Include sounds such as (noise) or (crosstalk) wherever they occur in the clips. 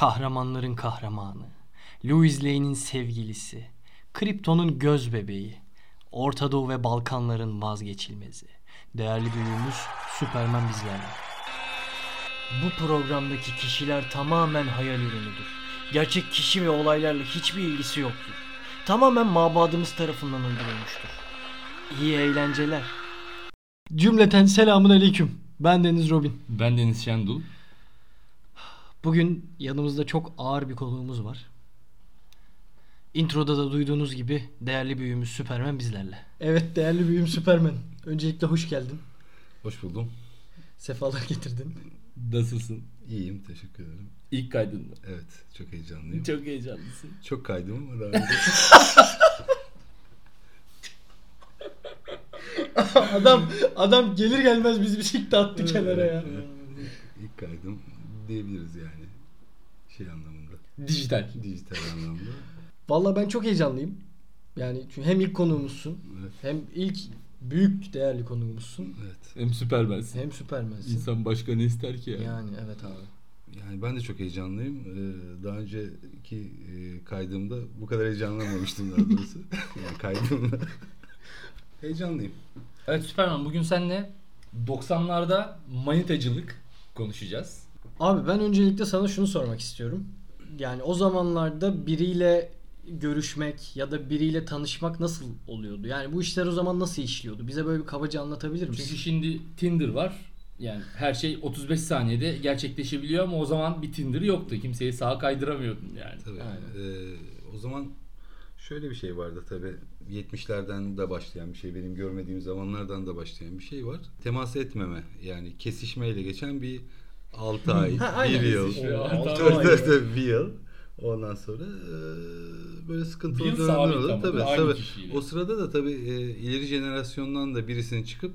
kahramanların kahramanı, Louis Lane'in sevgilisi, Krypton'un göz bebeği, Orta Doğu ve Balkanların vazgeçilmezi, değerli büyüğümüz Süpermen bizlerle. Bu programdaki kişiler tamamen hayal ürünüdür. Gerçek kişi ve olaylarla hiçbir ilgisi yoktur. Tamamen mabadımız tarafından uydurulmuştur. İyi eğlenceler. Cümleten selamun aleyküm. Ben Deniz Robin. Ben Deniz Şendul. Bugün yanımızda çok ağır bir konuğumuz var. Introda da duyduğunuz gibi değerli büyüğümüz Süpermen bizlerle. Evet değerli büyüğüm Süpermen. Öncelikle hoş geldin. Hoş buldum. Sefalar getirdin. Nasılsın? İyiyim, teşekkür ederim. İlk kaydında. Evet, çok heyecanlıyım. Çok heyecanlısın. Çok kaydım ama daha (laughs) önce. adam adam gelir gelmez bizi bir sikti attı kenara ya. İlk kaydım diyebiliriz yani. Şey anlamında. Dijital. Dijital anlamda. (laughs) Vallahi ben çok heyecanlıyım. Yani çünkü hem ilk konuğumuzsun Evet. hem ilk büyük değerli konuğumuzsun. Evet. Hem süpermensin. Hem Süpermensin. İnsan başka ne ister ki ya? Yani evet abi. Yani ben de çok heyecanlıyım. Ee, daha önceki e, kaydımda bu kadar heyecanlanmamıştım daha doğrusu. (laughs) yani kaydımda. (laughs) Heyecanlıyım. Evet Süperman bugün seninle 90'larda manitacılık konuşacağız. Abi ben öncelikle sana şunu sormak istiyorum. Yani o zamanlarda biriyle görüşmek ya da biriyle tanışmak nasıl oluyordu? Yani bu işler o zaman nasıl işliyordu? Bize böyle bir kabaca anlatabilir misin? Çünkü şimdi Tinder var. Yani her şey 35 saniyede gerçekleşebiliyor ama o zaman bir Tinder yoktu. Kimseyi sağa kaydıramıyordun yani. Tabii. Aynen. Ee, o zaman şöyle bir şey vardı tabii. 70'lerden de başlayan bir şey, benim görmediğim zamanlardan da başlayan bir şey var. Temas etmeme yani kesişmeyle geçen bir 6 ay, Ha, aynen. 1 yıl. Ay. tabii, tabii, bir yıl. Ondan sonra e, böyle sıkıntılı Bir dönemler ama, Tabii, aynı tabii. kişiyle. O sırada da tabii e, ileri jenerasyondan da birisinin çıkıp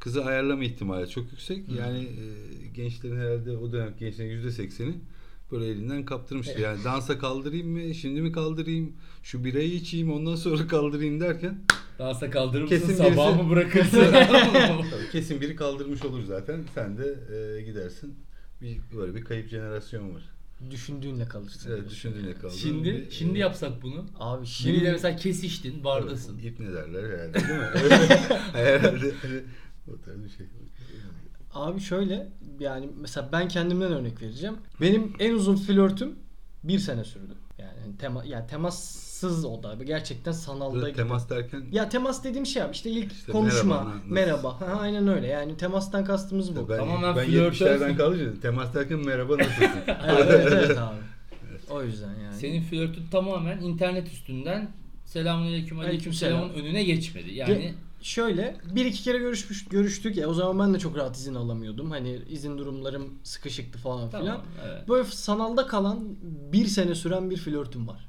kızı ayarlama ihtimali çok yüksek. Yani e, gençlerin herhalde o dönem gençlerin yüzde sekseni böyle elinden kaptırmıştı. Yani dansa kaldırayım mı, şimdi mi kaldırayım, şu birayı içeyim ondan sonra (laughs) kaldırayım derken Dansa kaldırır mısın Kesin sabah birisi- mı bırakırsın? (laughs) tabii (laughs) kesin biri kaldırmış olur zaten. Sen de e, gidersin. Bir, böyle bir kayıp jenerasyon var. Düşündüğünle kalırsın. Evet, yani. kaldı. şimdi Bir- şimdi yapsak bunu. Abi Biriyle şimdi mesela kesiştin, bardasın. İp ne derler herhalde (laughs) değil mi? herhalde. o tarz bir şey. abi şöyle yani mesela ben kendimden örnek vereceğim. Benim en uzun flörtüm bir sene sürdü. Yani hani tema yani temassız o da gerçekten sanalda gibi. temas derken Ya temas dediğim şey abi işte ilk İşte konuşma, merhaba, merhaba. Ha, aynen öyle. Yani temastan kastımız bu. ben, Tamamen ben flörtöz. 70'lerden kalınca temas derken merhaba nasılsın? (laughs) evet, evet, evet abi. O yüzden yani. Senin flörtün tamamen internet üstünden selamünaleyküm aleykümselamın Aleykümselam. önüne geçmedi. Yani Ge- şöyle bir iki kere görüşmüş görüştük ya o zaman ben de çok rahat izin alamıyordum. Hani izin durumlarım sıkışıktı falan filan. tamam evet. Böyle sanalda kalan bir sene süren bir flörtüm var.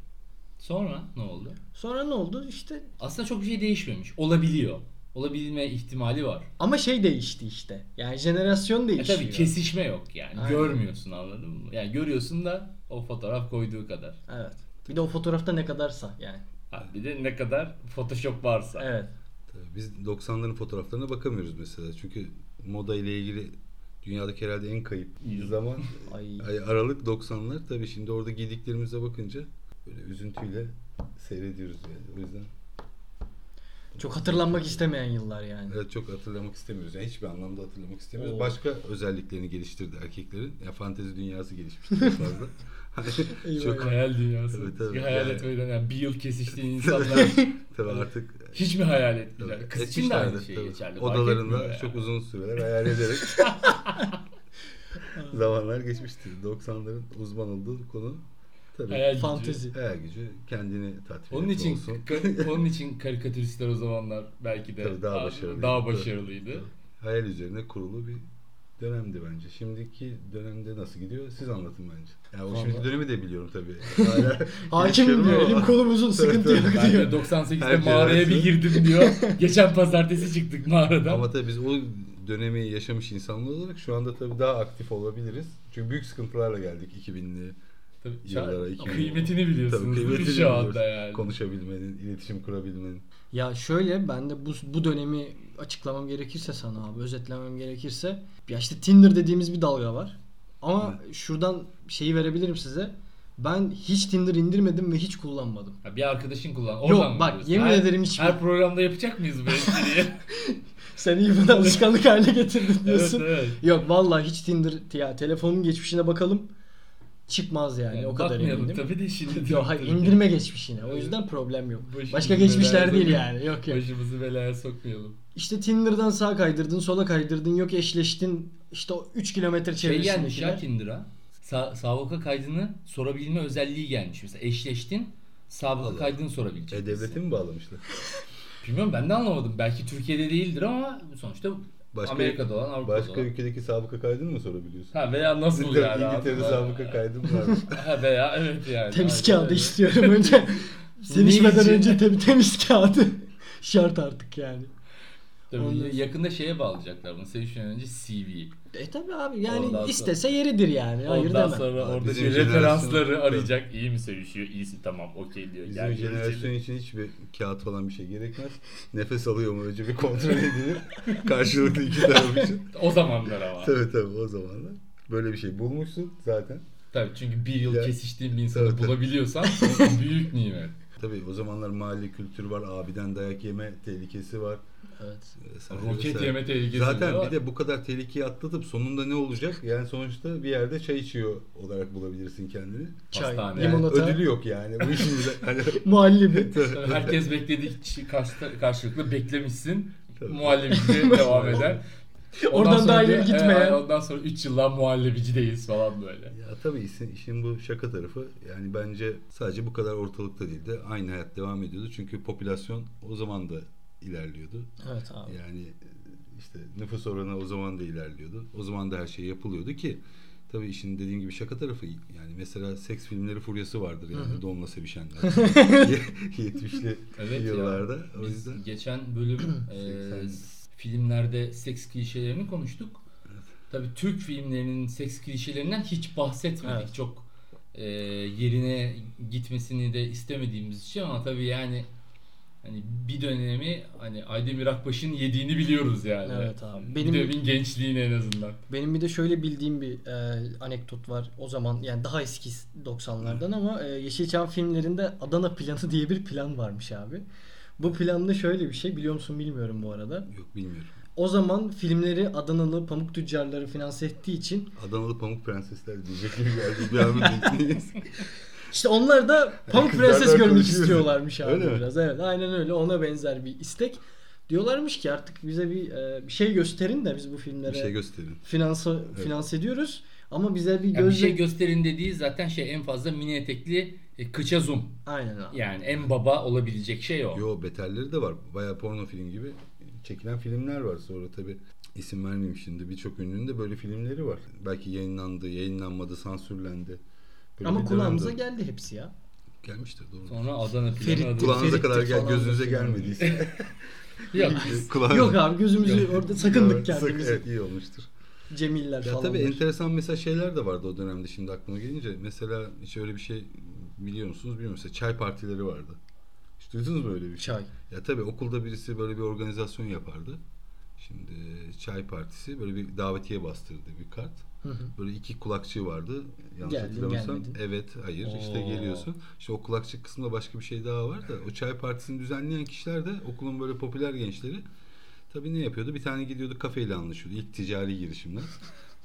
Sonra ne oldu? Sonra ne oldu? İşte Aslında çok bir şey değişmemiş. Olabiliyor. Olabilme ihtimali var. ama şey değişti işte. Yani jenerasyon E değişiyor. tabii kesişme yok yani. Aynen. Görmüyorsun anladın mı? Yani görüyorsun da o fotoğraf koyduğu kadar. Evet. Bir de o fotoğrafta ne kadarsa yani. Ha, bir de ne kadar Photoshop varsa. Evet. Tabii Biz 90'ların fotoğraflarına bakamıyoruz mesela. Çünkü moda ile ilgili dünyadaki herhalde en kayıp zaman (laughs) Ay. ay Aralık 90'lar. Tabii şimdi orada giydiklerimize bakınca böyle üzüntüyle seyrediyoruz yani. O yüzden Çok hatırlanmak istemeyen yıllar yani. evet, çok hatırlamak istemiyoruz. Yani hiçbir anlamda hatırlamak istemiyoruz. Oo. Başka özelliklerini geliştirdi erkeklerin. Ya fantezi dünyası gelişmişti (laughs) çok fazla. Hani çok. Hayal dünyası. Tabii, tabii. hayal Yani- etmeden yani bir yıl kesiştiğin (laughs) insanlar tabii artık hiç mi hayal ettiler? Tabii, Kız için de aynı şey tabii. geçerli. Odalarında çok yani. uzun süreler hayal ederek (laughs) zamanlar geçmiştir. 90'ların uzman olduğu konu tabii Hayal gücü. Fantezi. hayal gücü kendini tatmin Onun için olsun. ka- (laughs) onun için karikatüristler o zamanlar belki de Tabii daha daha, başarılıydı. daha Tabii. başarılıydı. hayal üzerine kurulu bir dönemdi bence. Şimdiki dönemde nasıl gidiyor? Siz anlatın bence. Yani o şimdiki dönemi de biliyorum tabii. (laughs) Hala Hakimim diyor. Elim kolum uzun sıkıntı yok Ben diyor. de 98'de Her mağaraya bir girdim diyor. (laughs) Geçen pazartesi çıktık mağaradan. Ama tabii biz o dönemi yaşamış insanlar olarak şu anda tabii daha aktif olabiliriz. Çünkü büyük sıkıntılarla geldik 2000'li Tabii, yıllara, 2000'li kıymetini biliyorsunuz Tabii kıymetini şu anda yani. Konuşabilmenin, iletişim kurabilmenin. Ya şöyle ben de bu, bu dönemi açıklamam gerekirse sana abi özetlemem gerekirse ya işte Tinder dediğimiz bir dalga var. Ama şuradan şeyi verebilirim size. Ben hiç Tinder indirmedim ve hiç kullanmadım. Ha, bir arkadaşın kullan. Yok, Oradan mı bak, biliyorsun? yemin her, ederim hiç- Her programda yapacak mıyız bu espriyi? (laughs) Sen iyi bunu alışkanlık haline getirdin evet diyorsun. evet. Yok vallahi hiç Tinder ya telefonun geçmişine bakalım çıkmaz yani, Yani o kadar bakmayalım eminim. tabii de şimdi. (laughs) Yok hayır indirme geçmişine. O yüzden problem yok. Başımızı Başka geçmişler değil yani. Yok yok. Başımızı belaya sokmayalım. İşte Tinder'dan sağa kaydırdın, sola kaydırdın, yok eşleştin. İşte o 3 kilometre Şey gelmiş ya. Tinder'a. Sa sabıka kaydını sorabilme özelliği gelmiş. Mesela eşleştin. Allah. kaydını sorabilecek. E devlete mi bağlamışlar? Bilmiyorum ben de anlamadım. Belki Türkiye'de değildir ama sonuçta Başka, Amerika'da olan Avrupa'da Başka olan. ülkedeki sabıka kaydını mı sorabiliyorsun? Ha veya nasıl yani? İngiltere'de sabıka kaydım var. (laughs) Ha veya evet yani. Temiz kağıdı öyle. istiyorum önce. (laughs) Sevişmeden önce tem temiz kağıdı. Şart artık yani. Tabii Ondan- yakında şeye bağlayacaklar bunu. Sevişmeden önce CV. E tabi abi yani Ondan sonra- istese yeridir yani. Hayır Ondan demem. sonra Abi orada bizim jenerasyon- referansları arayacak. İyi mi sevişiyor? İyisi tamam okey diyor. Bizim Gel jenerasyon görüşelim. için hiçbir kağıt falan bir şey gerekmez. (laughs) Nefes alıyor mu önce bir kontrol edilir. (laughs) Karşılıklı iki taraf için. (laughs) O zamanlar ama. Tabii tabii o zamanlar. Böyle bir şey bulmuşsun zaten. Tabii çünkü bir yıl Ya. kesiştiğin bir insanı Tabii, tabii. bulabiliyorsan büyük nimet. Tabii o zamanlar mahalle kültürü var. Abiden dayak yeme tehlikesi var. Evet. Vesaire, Roket vesaire. yeme tehlikesi Zaten de var. bir de bu kadar tehlikeyi atlatıp sonunda ne olacak? Yani sonuçta bir yerde çay içiyor olarak bulabilirsin kendini. Çay. Yani limonata, ödülü yok yani. Bu işin (laughs) hani (laughs) muhallebi. (laughs) Herkes beklediği karşılıklı beklemişsin. Tabii. Muhallebici devam eder. Oradan sonra daha ileri gitmeyen. "E, ondan sonra 3 yıllar muhallebicideyiz falan böyle. Ya tabii işin, işin bu şaka tarafı yani bence sadece bu kadar ortalıkta değil de aynı hayat devam ediyordu. Çünkü popülasyon o zaman da ilerliyordu. Evet abi. Yani işte nüfus oranı o zaman da ilerliyordu. O zaman da her şey yapılıyordu ki tabii işin dediğim gibi şaka tarafı yani mesela seks filmleri furyası vardır yani donla sevişenler. (laughs) (laughs) 70'li Evet yıllarda. ya. O Biz yüzden geçen bölüm (clears throat) e, 80'li. Filmlerde seks klişelerini konuştuk. Tabii Türk filmlerinin seks klişelerinden hiç bahsetmedik. Evet. Çok e, yerine gitmesini de istemediğimiz için ama tabii yani hani bir dönemi hani Aydemir Akbaş'ın yediğini biliyoruz yani. Evet abi. Benim... Benim Bir dönemin gençliğini en azından. benim bir de şöyle bildiğim bir e, anekdot var. O zaman yani daha eski 90'lardan ama e, Yeşilçam filmlerinde Adana planı diye bir plan varmış abi. Bu planda şöyle bir şey biliyor musun bilmiyorum bu arada. yok bilmiyorum. O zaman filmleri Adanalı pamuk tüccarları finanse ettiği için Adanalı Pamuk Prensesler diyecek gibi geldi. Bir an (laughs) işte onlar da Pamuk Prenses görmek istiyorlarmış abi Öyle mi? biraz. Evet aynen öyle ona benzer bir istek. Diyorlarmış ki artık bize bir, e, bir şey gösterin de biz bu filmlere bir şey gösterin. finanse, finanse ediyoruz. Ama bize bir Yani bir şey gösterin dediği zaten şey en fazla mini etekli e, kıça zoom. Aynen abi. Yani en baba olabilecek şey o. Yo beterleri de var. Bayağı porno film gibi çekilen filmler var. Sonra tabi isim vermeyeyim şimdi. Birçok ünlünün de böyle filmleri var. Belki yayınlandı, yayınlanmadı, sansürlendi. Böyle Ama kulağımıza dönemde- geldi hepsi ya. gelmiştir doğru. Sonra Adana Ferit- adı- Kulağınıza kadar gel, gözünüze falan. gelmediyse. (laughs) Yok (laughs) Yok abi gözümüzü Yok. orada sakındık kendimizi. Evet iyi olmuştur. Cemiller Ya falan. tabii var. enteresan mesela şeyler de vardı o dönemde şimdi aklıma gelince. Mesela hiç öyle bir şey biliyor musunuz bilmiyorum. Mesela çay partileri vardı. Hiç duydunuz mu öyle bir şey? Çay. Ya tabii okulda birisi böyle bir organizasyon yapardı. Şimdi çay partisi böyle bir davetiye bastırdı bir kart. Hı hı. Böyle iki kulakçığı vardı. Yanlış Geldin, hatırlamıyorsam. Evet, hayır. işte Oo. geliyorsun. İşte o kulakçık kısmında başka bir şey daha var da o çay partisini düzenleyen kişiler de okulun böyle popüler gençleri. Tabii ne yapıyordu? Bir tane gidiyordu kafeyle anlaşıyordu. İlk ticari girişimler.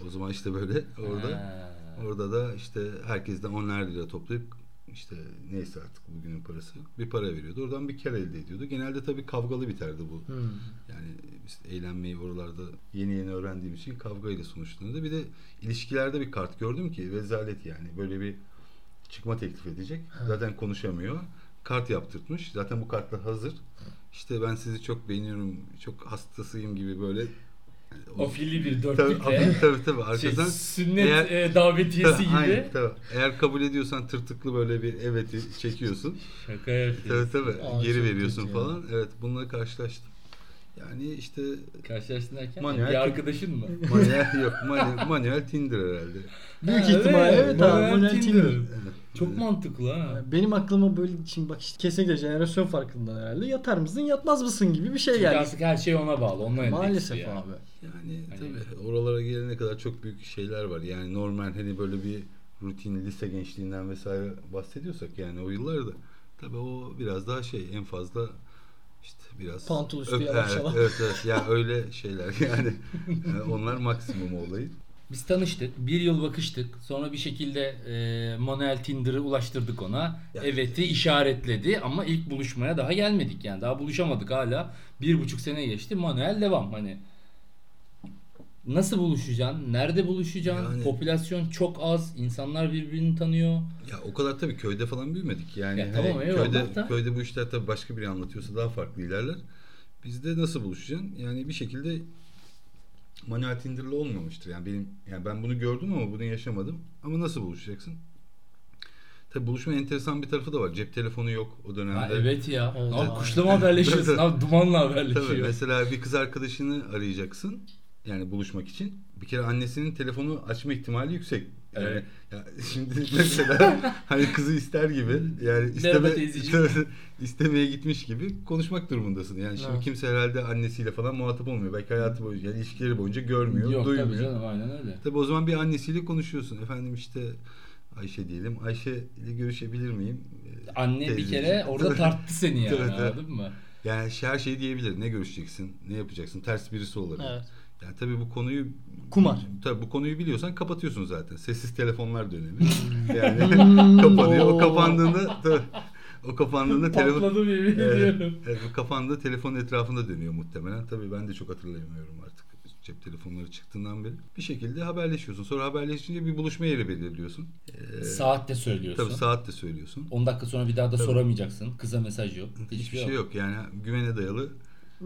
O zaman işte böyle orada Ha. orada da işte herkesten onar lira toplayıp işte neyse artık bugünün parası bir para veriyordu. Oradan bir kar elde ediyordu. Genelde tabii kavgalı biterdi bu. Hmm. Yani işte eğlenmeyi oralarda yeni yeni öğrendiğim için kavgayla sonuçlanıyordu. Bir de ilişkilerde bir kart gördüm ki rezalet yani. Böyle bir çıkma teklif edecek. Zaten konuşamıyor. Kart yaptırtmış. Zaten bu kartlar hazır. İşte ben sizi çok beğeniyorum, çok hastasıyım gibi böyle. Ofilli bir Tabii, dörtlükle tabii tabii şey, arkadan sünnet Eğer- e, davetiyesi (laughs) gibi. Aynen, tabii. Eğer kabul ediyorsan tırtıklı böyle bir evet'i çekiyorsun. Şaka yapıyorsun. tabii tabii. Aa, Geri veriyorsun kötü ya. falan. Evet bununla karşılaştım. Yani işte Karşılaştın derken Manuel- bir arkadaşın mı? (laughs) manuel yok manuel, manuel Tinder herhalde. Büyük Ha, ihtimalle evet, abi. Manuel Manuel Tinder. Tinder. Evet. Çok mantıklı ha. Benim aklıma böyle şimdi bak işte kesinlikle jenerasyon farkından herhalde yatar mısın yatmaz mısın gibi bir şey Çünkü geldi. artık her şey ona bağlı. Onunla Maalesef endeksli abi. Yani Hani- tabii oralara gelene kadar çok büyük şeyler var. Yani normal hani böyle bir rutin lise gençliğinden vesaire bahsediyorsak yani o yıllarda tabii o biraz daha şey en fazla işte biraz Pantol üstü Öp- yavaşlama. Evet, evet evet ya öyle şeyler (laughs) yani Yani onlar maksimum olayı. Biz tanıştık. Bir yıl bakıştık. Sonra bir şekilde e, manuel Tinder'ı ulaştırdık ona. Ya- Evet'i işaretledi ama ilk buluşmaya daha gelmedik yani. Daha buluşamadık hala. Bir buçuk sene geçti. Manuel devam hani. Nasıl buluşacaksın? Nerede buluşacaksın? Yani- Popülasyon çok az. insanlar birbirini tanıyor. Ya o kadar tabii köyde falan büyümedik. Yani Ya hani tamam, eyvallah köyde da. köyde bu işler tabii başka biri anlatıyorsa daha farklı ilerler. Bizde nasıl buluşacaksın? Yani bir şekilde manuel Tinder'la olmamıştır. Yani benim yani ben bunu gördüm ama bunu yaşamadım. Ama nasıl buluşacaksın? Tabii buluşma enteresan bir tarafı da var. Cep telefonu yok o dönemde. Ha, evet ya. Evet. Abi kuşla mı haberleşiyorsun? (laughs) Abi dumanla haberleşiyor. Tabii mesela bir kız arkadaşını arayacaksın. Yani buluşmak için. Bir kere annesinin telefonu açma ihtimali yüksek. Yani Evet. ya (laughs) şimdi mesela hani kızı ister gibi yani isteme, (laughs) istemeye gitmiş gibi konuşmak durumundasın. Yani şimdi Evet. kimse herhalde annesiyle falan muhatap olmuyor. Belki hayatı boyunca yani ilişkileri boyunca görmüyor, Yok duymuyor. tabii canım aynen öyle. Tabii o zaman bir annesiyle konuşuyorsun. Efendim işte Ayşe diyelim. Ayşe ile görüşebilir miyim? Ee, Anne bir teyzeciğim. kere orada (laughs) tarttı seni yani evet. anladın mı? Yani her şeyi diyebilir. Ne görüşeceksin, ne yapacaksın, ters birisi olabilir. Evet. Yani tabii bu konuyu Kumar. Tabii bu konuyu biliyorsan kapatıyorsun zaten. Sessiz telefonlar dönemi. Hmm. yani (laughs) kapanıyor. O kapandığında tabii, o kapandığında telefon Patladım yemin Evet, ediyorum. evet, o kapandığında telefonun etrafında dönüyor muhtemelen. Tabii ben de çok hatırlayamıyorum artık cep telefonları çıktığından beri. Bir şekilde haberleşiyorsun. Sonra haberleşince bir buluşma yeri belirliyorsun. Ee, Saat de söylüyorsun. Tabii saat de söylüyorsun. 10 dakika sonra bir daha da Tabii. soramayacaksın. Kıza mesaj yok. Hiçbir şey yok. Yani güvene dayalı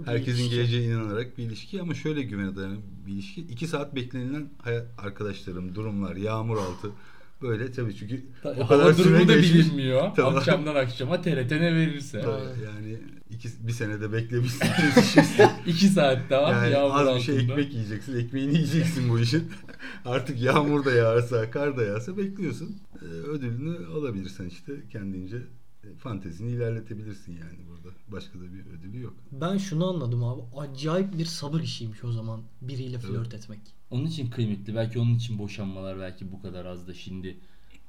herkesin ilişki. geleceğine inanarak bir ilişki ama şöyle güvene dayalı bir ilişki. İki saat beklenilen hayat arkadaşlarım, durumlar, yağmur altı böyle tabii çünkü Ta- o kadar durumu da geçmiş. bilinmiyor. (laughs) Tamam. Akşamdan akşama TRT ne verirse. Tabii, yani iki, bir senede beklemişsin. 2 (laughs) saat daha yani yağmur az bir altında. şey ekmek yiyeceksin, ekmeğini yiyeceksin bu işin. (laughs) Artık yağmur da yağarsa, kar da yağsa bekliyorsun. Ee, ödülünü alabilirsen işte kendince fantezini ilerletebilirsin yani burada. Başka da bir ödülü yok. Ben şunu anladım abi. Acayip bir sabır işiymiş o zaman biriyle Evet. flört etmek. Onun için kıymetli. Belki onun için boşanmalar belki bu kadar az da şimdi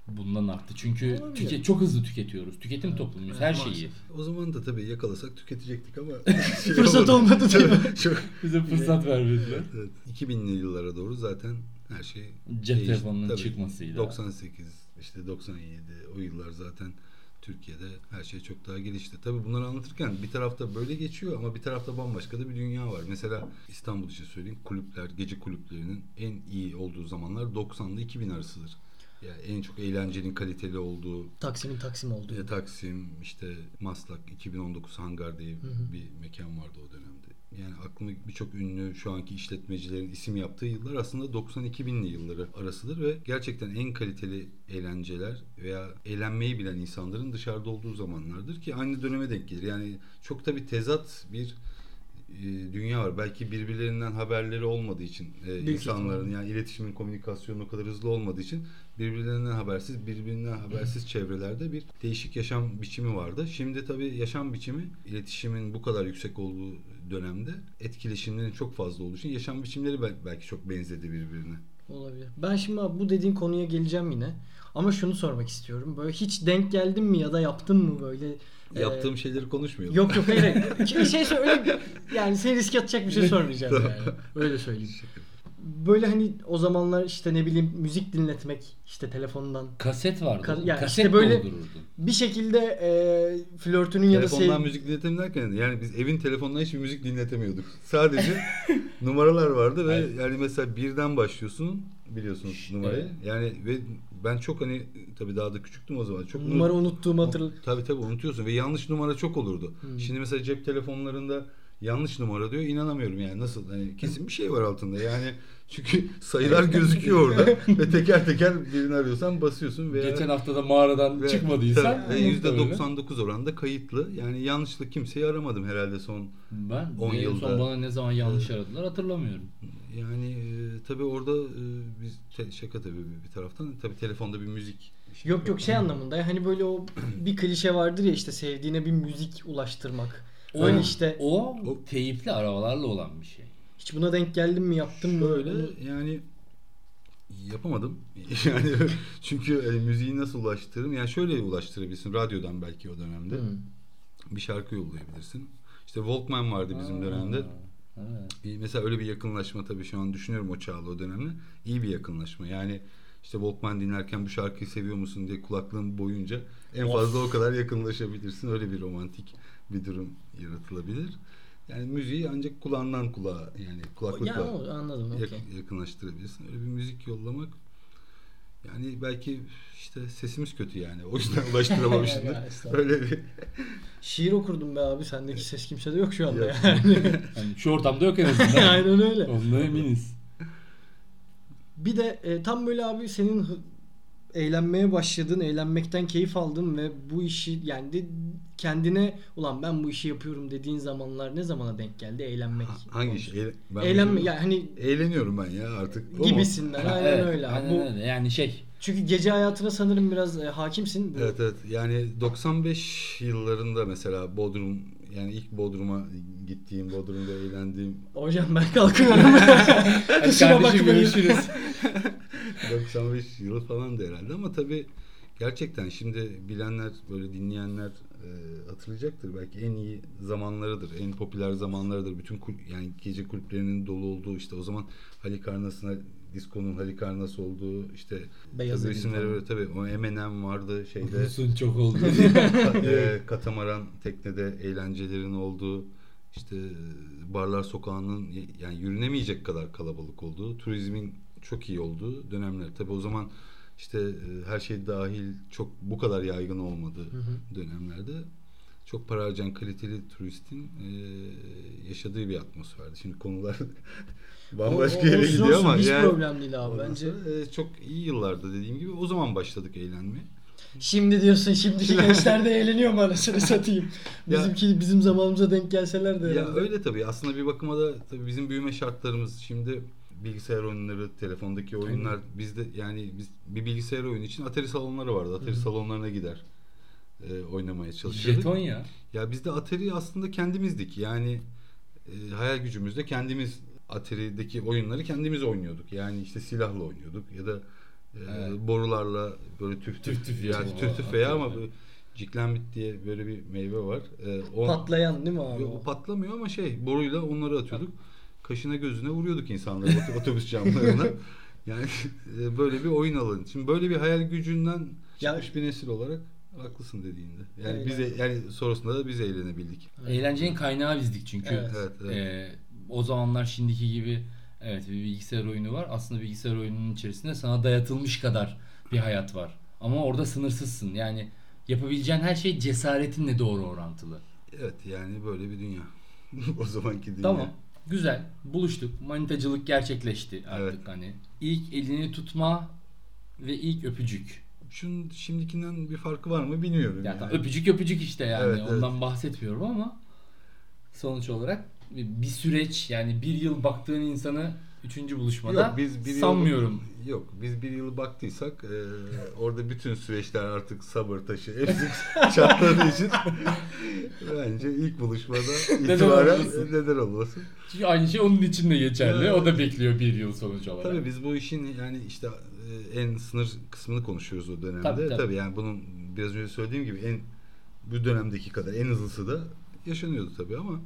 bundan arttı. Çünkü Olabilir. tüke- çok hızlı tüketiyoruz. Tüketim toplumuyuz. Her Evet, şeyi. maalesef. O zaman da tabii yakalasak tüketecektik ama (laughs) şey Fırsat olmadı değil mi? Çok, Bize fırsat vermediler. evet, 2000'li yıllara doğru zaten her şey Cep telefonunun çıkmasıyla. 98 işte 97 o yıllar zaten Türkiye'de her şey çok daha gelişti. Tabii bunları anlatırken bir tarafta böyle geçiyor ama bir tarafta bambaşka da bir dünya var. Mesela İstanbul için söyleyeyim kulüpler, gece kulüplerinin en iyi olduğu zamanlar 90'lı 2000 arasıdır. Yani en çok eğlencenin kaliteli olduğu Taksim'in Taksim oldu. e, Taksim, işte Maslak, 2019 Hangar diye hı. bir mekan vardı o dönemde. Yani aklıma birçok ünlü şu anki işletmecilerin isim yaptığı yıllar aslında 90-2000'li yılları arasıdır ve gerçekten en kaliteli eğlenceler veya eğlenmeyi bilen insanların dışarıda olduğu zamanlardır ki aynı döneme denk gelir. Yani çok da bir tezat bir e, dünya var. Belki birbirlerinden haberleri olmadığı için e, insanların yani iletişimin komünikasyonu o kadar hızlı olmadığı için birbirlerinden habersiz, birbirinden habersiz çevrelerde bir değişik yaşam biçimi vardı. Şimdi tabii yaşam biçimi iletişimin bu kadar yüksek olduğu dönemde etkileşimlerin çok fazla olduğu için yaşam biçimleri bel- belki çok benzedi birbirine. Olabilir. Ben şimdi bu dediğin konuya geleceğim yine. Ama şunu sormak istiyorum. Böyle hiç denk geldin mi ya da yaptın mı böyle? e, Yaptığım şeyleri konuşmayalım. Yok yok hayır. (laughs) şey söyle. Yani seni riske atacak bir şey (laughs) sormayacağım yani. Öyle söyleyeyim. Böyle hani o zamanlar işte ne bileyim müzik dinletmek işte telefondan. Kaset vardı. Ka- yani Kaset işte böyle-. Bir şekilde e, flörtünün ya da Telefondan sev... müzik dinletelim derken yani biz evin telefonundan hiçbir müzik dinletemiyorduk. (laughs) Sadece numaralar vardı ve Evet. yani mesela birden başlıyorsun biliyorsunuz numarayı. Yani ve ben çok hani tabii daha da küçüktüm o zaman. Çok numara unut- unuttuğumu hatırl... Tabii tabii unutuyorsun ve yanlış numara çok olurdu. Hmm. Şimdi mesela cep telefonlarında yanlış numara diyor inanamıyorum yani nasıl hani kesin bir şey var altında yani (laughs) çünkü sayılar gözüküyor orada ve teker teker birini arıyorsan basıyorsun veya Geçen hafta da mağaradan ve- çıkmadıysan ve muhtemelen. %99 oranda kayıtlı. Yani yanlışlıkla kimseyi aramadım herhalde son Ben 10 en yılda- son bana ne zaman yanlış aradılar hatırlamıyorum. yani e, tabii orada e, biz te- şaka tabii bir, taraftan tabii telefonda bir müzik. Yok yok şey anlamında hani böyle o bir klişe vardır ya işte sevdiğine bir müzik ulaştırmak. O, Hani işte o teyipli arabalarla olan bir şey. hiç buna denk geldin mi yaptın mı? Böyle Bunu- yani yapamadım. (laughs) yani çünkü e, müziği nasıl ulaştırırım? Yani şöyle ulaştırabilirsin. Radyodan belki o dönemde. Hı. Bir şarkı yollayabilirsin. İşte Walkman vardı bizim dönemde. Evet. Bir, mesela öyle bir yakınlaşma tabii şu an düşünüyorum o çağla o dönemde. İyi bir yakınlaşma. Yani işte Walkman dinlerken bu şarkıyı seviyor musun diye kulaklığın boyunca en Of. fazla o kadar yakınlaşabilirsin. Öyle bir romantik bir durum yaratılabilir. Yani müziği ancak kulağından kulağa yani kulaklıkla Ya o- anladım yak- okey. yakınlaştırabilirsin. Öyle bir müzik yollamak yani belki işte sesimiz kötü yani. O yüzden (laughs) estağfurullah. Öyle bir Şiir okurdum be abi sendeki ses kimsede yok şu anda Yok. yani. (laughs) Yani şu ortamda yok en azından. (laughs) Aynen öyle. Ondan eminiz. Bir de e, tam böyle abi senin eğlenmeye başladın, eğlenmekten keyif aldın ve bu işi yani de kendine ulan ben bu işi yapıyorum dediğin zamanlar ne zamana denk geldi eğlenmek? hangi iş? Eğle- ben Eğlenme yani hani Eğleniyorum ben ya artık. O mu? gibisinden aynen Evet, öyle. Aynen Bu, öyle. Yani şey Çünkü gece hayatına sanırım biraz e, hakimsin. Bu, Evet evet. Yani 95 yıllarında mesela Bodrum yani ilk Bodrum'a gittiğim, Bodrum'da eğlendiğim Hocam ben kalkıyorum. (laughs) Hadi kardeşim bakmayın. görüşürüz. (laughs) 95 yılı falan da herhalde ama tabii gerçekten şimdi bilenler böyle dinleyenler e, hatırlayacaktır. Belki en iyi zamanlarıdır, en popüler zamanlarıdır. Bütün kul- yani gece kulüplerinin dolu olduğu işte o zaman Halikarnası'na diskonun Halikarnas olduğu işte Beyaz tabii isimleri böyle tabii o Eminem vardı şeyde Uzun çok oldu. (laughs) (laughs) e, katamaran teknede eğlencelerin olduğu işte barlar sokağının yani yürünemeyecek kadar kalabalık olduğu, turizmin çok iyi olduğu dönemler. Tabi o zaman işte e, her şey dahil çok bu kadar yaygın olmadığı Hı hı. dönemlerde çok para harcayan kaliteli turistin e, yaşadığı bir atmosferdi. Şimdi konular (laughs) bambaşka O- o- yere olsun gidiyor olsun, ama hiç yani problem değil abi bence. e, çok iyi yıllarda dediğim gibi o zaman başladık eğlenmeye. Şimdi diyorsun şimdiki (laughs) gençler de eğleniyor mu anasını (laughs) satayım. Ya- Bizimki bizim zamanımıza denk gelseler de Ya herhalde. öyle tabii. Aslında bir bakıma da tabii bizim büyüme şartlarımız şimdi bilgisayar oyunları, telefondaki oyunlar bizde yani biz bir bilgisayar oyunu için Atari salonları vardı. Atari salonlarına gider e, oynamaya çalışıyorduk. Jeton ya. Ya biz de Atari aslında kendimizdik. Yani e, hayal gücümüzde kendimiz Atari'deki oyunları kendimiz oynuyorduk. Yani işte silahla oynuyorduk ya da e, Evet. borularla böyle tüf tüf, Tüf tüf yani tüf tüf veya ama böyle ciklenbit diye böyle bir meyve var. E, o- Patlayan değil mi abi? Yok, o? o patlamıyor ama şey boruyla onları atıyorduk. Kaşına gözüne vuruyorduk insanları ot- (laughs) otobüs camlarına. Yani e, böyle bir oyun alanı. Şimdi böyle bir hayal gücünden Ya- çıkmış bir nesil olarak haklısın dediğinde. Yani Aynen. biz e- yani sonrasında da biz eğlenebildik. Eğlencenin kaynağı bizdik çünkü. Evet. Evet, evet. Ee, o zamanlar şimdiki gibi evet bir bilgisayar oyunu var. Aslında bilgisayar oyununun içerisinde sana dayatılmış kadar bir hayat var. Ama orada sınırsızsın. Yani yapabileceğin her şey cesaretinle doğru orantılı. Evet yani böyle bir dünya. (laughs) o zamanki dünya. Tamam. Güzel. Buluştuk. Manitacılık gerçekleşti artık Evet. hani. İlk elini tutma ve ilk öpücük. Şunun şimdikinden bir farkı var mı bilmiyorum. Ya yani. tamam, öpücük öpücük işte yani. Evet, evet. Ondan bahsetmiyorum ama sonuç olarak bir süreç yani bir yıl baktığın insanı üçüncü buluşmada Yok, biz bir sanmıyorum. Yok biz bir yıl baktıysak e, orada bütün süreçler artık sabır taşı (laughs) hepsi çatladığı için bence ilk buluşmada itibaren neden olmasın. Çünkü aynı şey onun için de geçerli. Evet. O da bekliyor bir yıl sonuç olarak. Tabii biz bu işin yani işte e, en sınır kısmını konuşuyoruz o dönemde. Tabii, Tabii, tabii. yani bunun biraz önce söylediğim gibi en bu dönemdeki kadar en hızlısı da yaşanıyordu tabii ama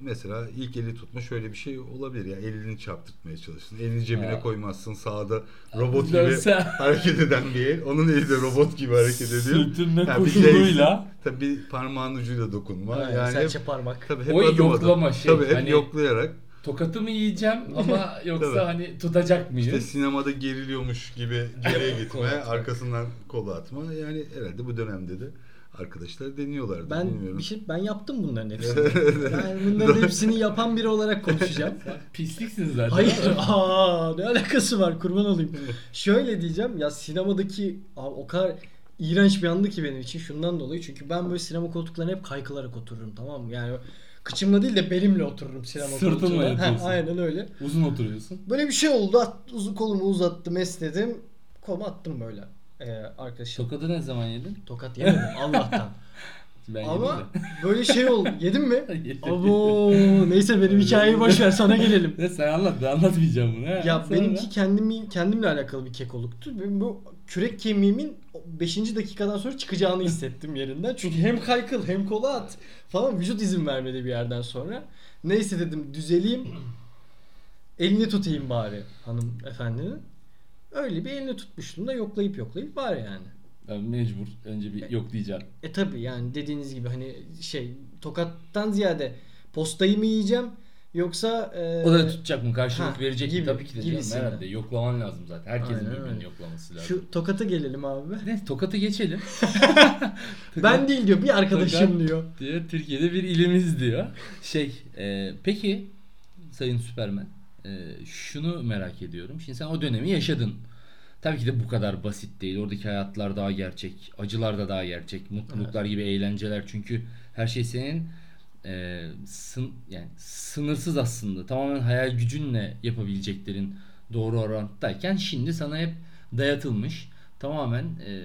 mesela ilk eli tutma şöyle bir şey olabilir ya elini çarptırtmaya çalışırsın. Elini cebine Ha. koymazsın sağda robot gibi Dönse- hareket eden bir el. Onun eli de robot gibi hareket ediyor. Sırtında Ha, bir koşuluyla. Tabii parmağın ucuyla dokunma. Aynen, yani hep, serçe parmak. tabii hep O adım adım. yoklama şey, Tabii hep hani- yoklayarak. Tokatı mı yiyeceğim ama (laughs) yoksa Tabii. hani tutacak mıyım? İşte sinemada geriliyormuş gibi geriye gitme, arkasından kolu atma. Yani herhalde bu dönemde de arkadaşlar deniyorlardı. Ben bilmiyorum. bir şey ben yaptım bunların (laughs) hepsini. ben bunların hepsini yapan biri olarak konuşacağım. (laughs) Pisliksin zaten. Hayır. Aa, ne alakası var kurban olayım. Şöyle diyeceğim ya sinemadaki abi, o kadar iğrenç bir andı ki benim için şundan dolayı. Çünkü ben böyle sinema koltuklarına hep kaykılarak otururum tamam mı? Yani kıçımla değil de belimle otururum sinema Sırtınla koltuğuna. Ha, yapıyorsun. aynen öyle. Uzun oturuyorsun. Böyle bir şey oldu. At, uzun kolumu uzattım esnedim. Kolumu attım böyle. E, arkadaşım. Tokadı ne zaman yedin? Tokat yemedim (laughs) Allah'tan. Ben Ama böyle şey oldu. Yedin mi? (laughs) Abo neyse benim hikayeyi boş ver sana gelelim. (laughs) Ne sen anlat ben anlatmayacağım bunu. he. Ya Sonra? benimki kendimi kendimle alakalı bir kekoluktu. Ben bu kürek kemiğimin 5. dakikadan sonra çıkacağını hissettim yerinden. Çünkü hem kaykıl hem kola at falan vücut izin vermedi bir yerden sonra. Neyse dedim düzeleyim. Elini tutayım bari hanım efendinin. Öyle bir elini tutmuştum da yoklayıp yoklayıp var yani. Ben mecbur önce bir yok diyeceğim. E tabi yani dediğiniz gibi hani şey tokattan ziyade postayı mı yiyeceğim yoksa e, O da tutacak mı? Karşılık ha, verecek gibi, mi? Tabii ki de canım herhalde. Yoklaman lazım zaten. Herkesin Aynen birbirini yoklaması lazım. şu tokata gelelim abi. Ne? Tokat'ı geçelim. (laughs) Ben değil diyor bir arkadaşım Tokat diyor. diyor. Türkiye'de bir ilimiz diyor. Şey, e, peki Sayın Süpermen, e, şunu merak ediyorum. Şimdi sen o dönemi yaşadın. Tabii ki de bu kadar basit değil. Oradaki hayatlar daha gerçek, acılar da daha gerçek, mutluluklar gibi eğlenceler. Çünkü her şey senin e, sın, yani sınırsız aslında. Tamamen hayal gücünle yapabileceklerin doğru orantıdayken şimdi sana hep dayatılmış. Tamamen e,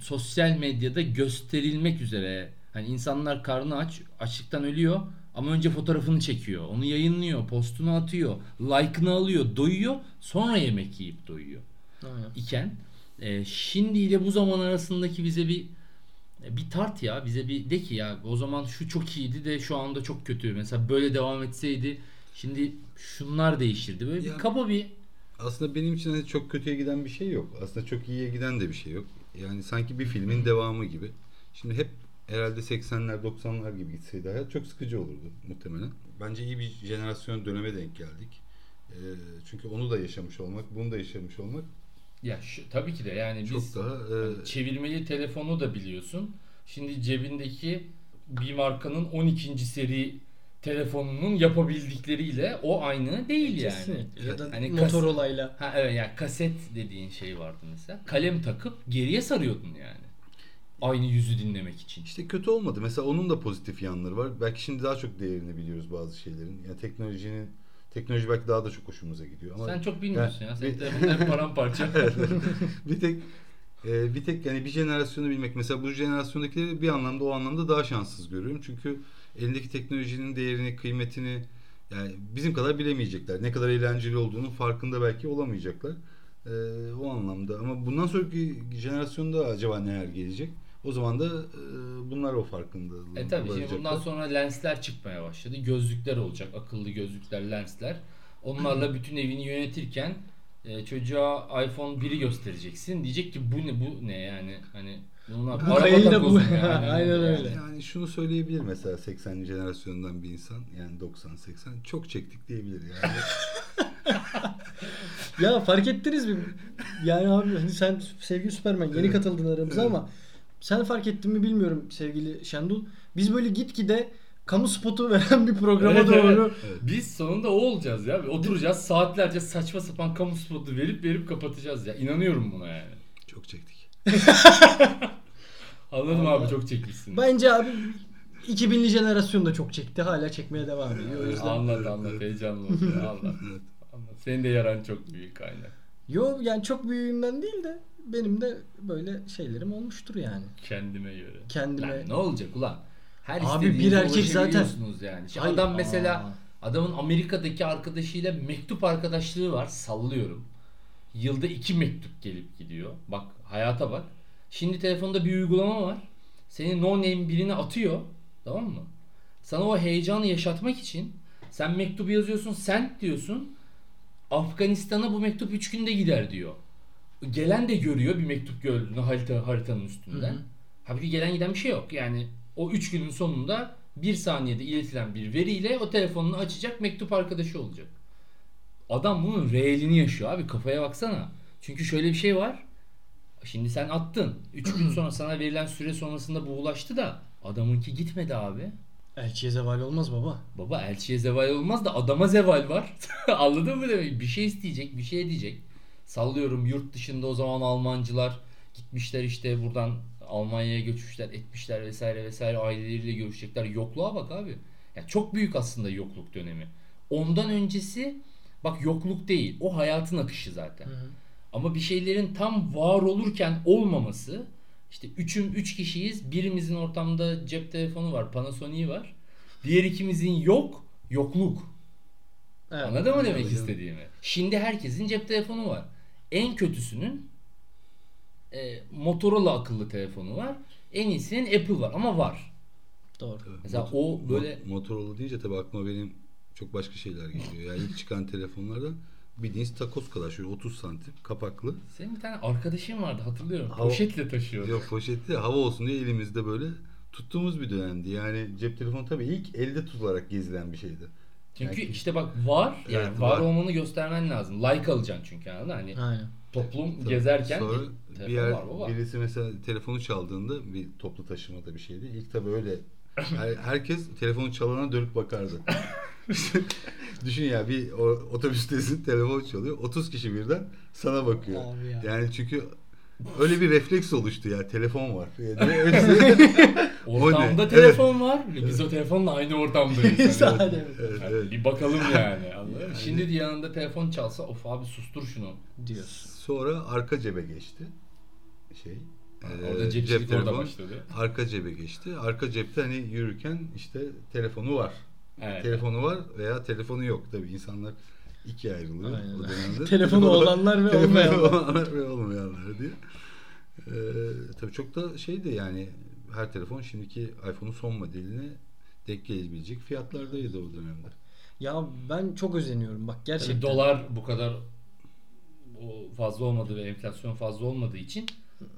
sosyal medyada gösterilmek üzere. Hani insanlar karnı aç, açlıktan ölüyor ama önce fotoğrafını çekiyor. Onu yayınlıyor, postunu atıyor, like'ını alıyor, doyuyor, sonra yemek yiyip doyuyor Aynen. iken e, şimdi ile bu zaman arasındaki bize bir bir tart ya bize bir de ki ya o zaman şu çok iyiydi de şu anda çok kötü. Mesela böyle devam etseydi şimdi şunlar değişirdi. Böyle Ya- bir kaba bir Aslında benim için hani çok kötüye giden bir şey yok. Aslında çok iyiye giden de bir şey yok. Yani sanki bir filmin devamı gibi. Şimdi hep herhalde 80'ler 90'lar gibi gitseydi hayat çok sıkıcı olurdu muhtemelen. Bence iyi bir jenerasyon döneme denk geldik. Ee, çünkü onu da yaşamış olmak, bunu da yaşamış olmak ya şu, tabii ki de yani çok biz daha e, hani çevirmeli telefonu da biliyorsun. Şimdi cebindeki bir markanın 12. seri telefonunun yapabildikleriyle o aynı değil yani. Ya da Hani kas- Motorola'yla. Ha evet yani kaset dediğin şey vardı mesela. Kalem takıp geriye sarıyordun yani. Aynı yüzü dinlemek için. İşte kötü olmadı. Mesela onun da pozitif yanları var. Belki şimdi daha çok değerini biliyoruz bazı şeylerin. Yani teknolojinin teknoloji belki daha da çok hoşumuza gidiyor ama Sen çok bilmiyorsun Ya, ya. Senin bir- telefonun hep (laughs) paramparça. bir tek e, bir tek yani bir jenerasyonu bilmek mesela bu jenerasyondakileri bir anlamda o anlamda daha şanssız görüyorum. Çünkü elindeki teknolojinin değerini, kıymetini yani bizim kadar bilemeyecekler. Ne kadar eğlenceli olduğunu farkında belki olamayacaklar. E, o anlamda ama bundan sonraki jenerasyonda acaba neler gelecek? O zaman da e, bunlar o farkındalığı e tabii şimdi bundan sonra lensler çıkmaya başladı. Gözlükler olacak. Akıllı gözlükler, lensler. Onlarla bütün evini yönetirken e, çocuğa iPhone 1'i göstereceksin. Diyecek ki bu ne bu ne yani hani buna Bu araba da bu. yani. (laughs) Aynen Yani. öyle. Yani şunu söyleyebilir mesela 80'li jenerasyondan bir insan yani 90-80 çok çektik diyebilir yani. (laughs) Ya fark ettiniz mi? Yani abi hani sen sevgili Süpermen yeni katıldın aramıza ama sen fark ettin mi bilmiyorum sevgili Şendul. Biz böyle gitgide kamu spotu (laughs) veren bir programa Evet, doğru Evet. Biz sonunda o olacağız ya. Oturacağız saatlerce saçma sapan kamu spotu verip verip kapatacağız ya. İnanıyorum buna yani. Çok çektik. (laughs) Anladım Vallahi. abi çok çekmişsin. Bence abi 2000'li jenerasyon da çok çekti. Hala çekmeye devam ediyor. O yüzden. Anlat anlat heyecanlı oldu anlat. Senin de yaran çok büyük aynen. Yo yani çok büyüğümden değil de benim de böyle şeylerim olmuştur yani. Kendime göre. Kendime. Lan ne olacak ulan? Her Abi bir erkek zaten- yani. Şimdi Hayır. adam mesela Aa. adamın Amerika'daki arkadaşıyla mektup arkadaşlığı var sallıyorum. Yılda iki mektup gelip gidiyor. Bak hayata bak. Şimdi telefonda bir uygulama var. Seni no name birine atıyor. Tamam mı? Sana o heyecanı yaşatmak için sen mektubu yazıyorsun sent diyorsun. Afganistan'a bu mektup 3 günde gider diyor. Gelen de görüyor bir mektup gördüğünü harita, haritanın üstünde. Hı hı. Halbuki gelen giden bir şey yok. Yani o 3 günün sonunda bir saniyede iletilen bir veriyle o telefonunu açacak mektup arkadaşı olacak. Adam bunun reelini yaşıyor abi kafaya baksana. Çünkü şöyle bir şey var. Şimdi sen attın. 3 gün (clears throat) sonra sana verilen süre sonrasında bu ulaştı da adamınki gitmedi abi. Elçiye zeval olmaz baba. Baba elçiye zeval olmaz da adama zeval var. (laughs) Anladın mı demek? Bir şey isteyecek, bir şey diyecek. Sallıyorum yurt dışında o zaman Almancılar gitmişler işte buradan Almanya'ya göçmüşler, etmişler vesaire vesaire aileleriyle görüşecekler. Yokluğa bak abi. Ya çok büyük aslında yokluk dönemi. Ondan öncesi bak yokluk değil. O hayatın akışı zaten. Ama bir şeylerin tam var olurken olmaması işte üçüm üç kişiyiz. Birimizin ortamda cep telefonu var, Panasonic var. Diğer ikimizin yok, yokluk. Evet. Anladın mı demek istediğimi? Şimdi herkesin cep telefonu var. En kötüsünün e, Motorola akıllı telefonu var. En iyisinin Apple var ama var. Doğru. Mesela Mot- o böyle Mot- Motorola deyince tabii aklıma benim çok başka şeyler geliyor. Yani ilk çıkan telefonlardan bildiğiniz takoz kadar şöyle 30 santim kapaklı. senin bir tane arkadaşın vardı hatırlıyorum. Hava- Poşetle taşıyordu. Yok poşetli hava olsun diye elimizde böyle tuttuğumuz bir dönemdi. Yani cep telefonu tabii ilk elde tutularak gezilen bir şeydi. Çünkü Yani- işte bak var yani Evet, var, var. olmanı göstermen lazım. Like alacaksın çünkü anladın? Hani Aynen. toplum Tabii. gezerken Sonra bir yer, var baba. birisi mesela telefonu çaldığında bir toplu taşımada bir şeydi. İlk tabii öyle (laughs) her- herkes telefonu çalana dönüp bakardı. (laughs) (laughs) Düşün ya bir o- otobüstesin telefon çalıyor. 30 kişi birden sana bakıyor. Abi ya. Yani çünkü öyle bir refleks oluştu ya telefon var. (laughs) Yani hepsi- (laughs) Ortamda telefon var. Biz o telefonla aynı ortamdayız. Hani Zaten. evet, Yani evet. Bir bakalım yani. anladın mı? Şimdi de yanında telefon çalsa of abi sustur şunu. diyorsun. Sonra arka cebe geçti. Şey. Orada cepçilik orada telefonu. başladı. Arka cebe geçti. Arka cepte hani yürürken işte telefonu var. Evet. Telefonu var veya telefonu yok. Tabii insanlar ikiye ayrılıyor Aynen. o dönemde. (laughs) Telefonu olanlar ve Telefonu olmayanlar. olanlar ve olmayanlar diye. Ee, tabii çok da şeydi yani her telefon şimdiki iPhone'un son modeline denk gelebilecek fiyatlardaydı o dönemde. Ya ben çok özeniyorum bak gerçekten. Tabii dolar bu kadar o fazla olmadığı ve enflasyon fazla olmadığı için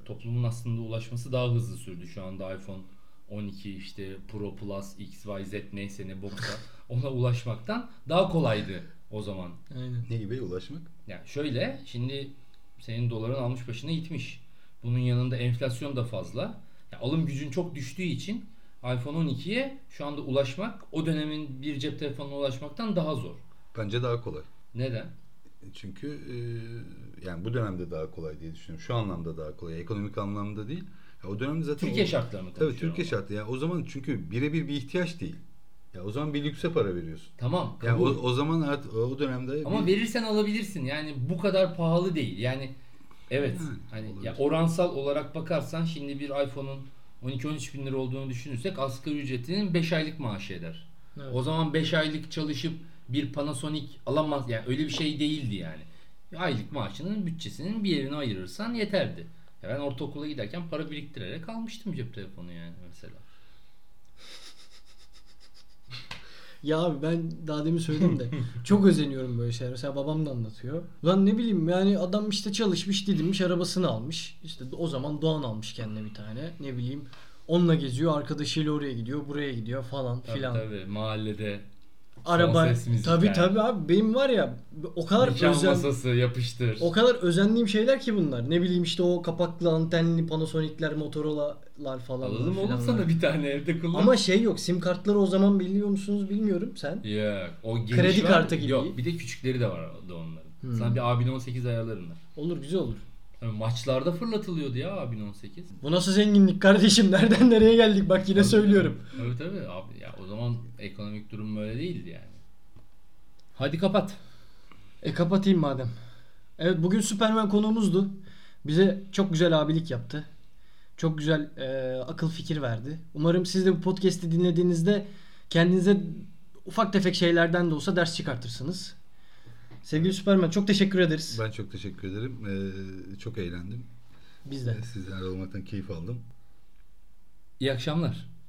toplumun aslında ulaşması daha hızlı sürdü. Şu anda iPhone 12 işte Pro Plus X, Y, Z neyse ne boksa (laughs) ona ulaşmaktan daha kolaydı o zaman. Aynen. Ne gibi ulaşmak? Yani şöyle şimdi senin doların almış başına gitmiş. Bunun yanında enflasyon da fazla. Ya alım gücün çok düştüğü için iPhone 12'ye şu anda ulaşmak o dönemin bir cep telefonuna ulaşmaktan daha zor. Bence daha kolay. Neden? Çünkü e, yani bu dönemde daha kolay diye düşünüyorum. Şu anlamda daha kolay. Ekonomik anlamda değil. Ya o dönemde zaten Türkiye o- şartlarını Tabii Türkiye şartı. Ya o zaman çünkü birebir bir ihtiyaç değil. Ya o zaman bir lükse para veriyorsun. Tamam. Yani o, o zaman artık o dönemde Ama bir- verirsen alabilirsin. Yani bu kadar pahalı değil. Yani evet. Yani, hani olabilir. ya oransal olarak bakarsan şimdi bir iPhone'un 12-13 bin lira olduğunu düşünürsek asgari ücretinin 5 aylık maaşı eder. Evet. O zaman 5 aylık çalışıp bir Panasonic alamaz. Yani öyle bir şey değildi yani. Aylık maaşının bütçesinin bir yerini ayırırsan yeterdi. Ya ben ortaokula giderken para biriktirerek almıştım cep telefonu yani mesela. (laughs) Ya abi ben daha demin söyledim de çok özeniyorum böyle şeyler. Mesela babam da anlatıyor. Lan ne bileyim yani adam işte çalışmış didinmiş arabasını almış. İşte o zaman Doğan almış kendine bir tane. Ne bileyim onunla geziyor arkadaşıyla oraya gidiyor buraya gidiyor falan Tabii filan. tabii mahallede Araba tabii yani. tabii abi benim var ya o kadar nikah özen masası yapıştır. o kadar özendiğim şeyler ki bunlar. Ne bileyim işte o kapaklı antenli Panasonic'ler, Motorola'lar falan. Alalım oğlum sana bir tane evde kullan. Ama şey yok sim kartları o zaman biliyor musunuz bilmiyorum sen. Yok. O geniş Kredi var. kartı gibi. Yok bir de küçükleri de var da onların. Hmm. Sana bir abin 18 ayarlarım ben. Olur güzel olur. Maçlarda fırlatılıyordu ya abin 18. Bu nasıl zenginlik kardeşim? (laughs) Nereden nereye geldik? Bak yine söylüyorum. Tabii tabii abi ya o zaman ekonomik durum böyle değildi yani. Hadi kapat. E kapatayım madem. Evet bugün Superman konuğumuzdu. Bize çok güzel abilik yaptı. Çok güzel e, akıl fikir verdi. Umarım siz de bu podcast'i dinlediğinizde kendinize ufak tefek şeylerden de olsa ders çıkartırsınız. Sevgili Superman çok teşekkür ederiz. ben çok teşekkür ederim. Ee, çok eğlendim. Biz de. Sizlerle olmaktan keyif aldım. İyi akşamlar.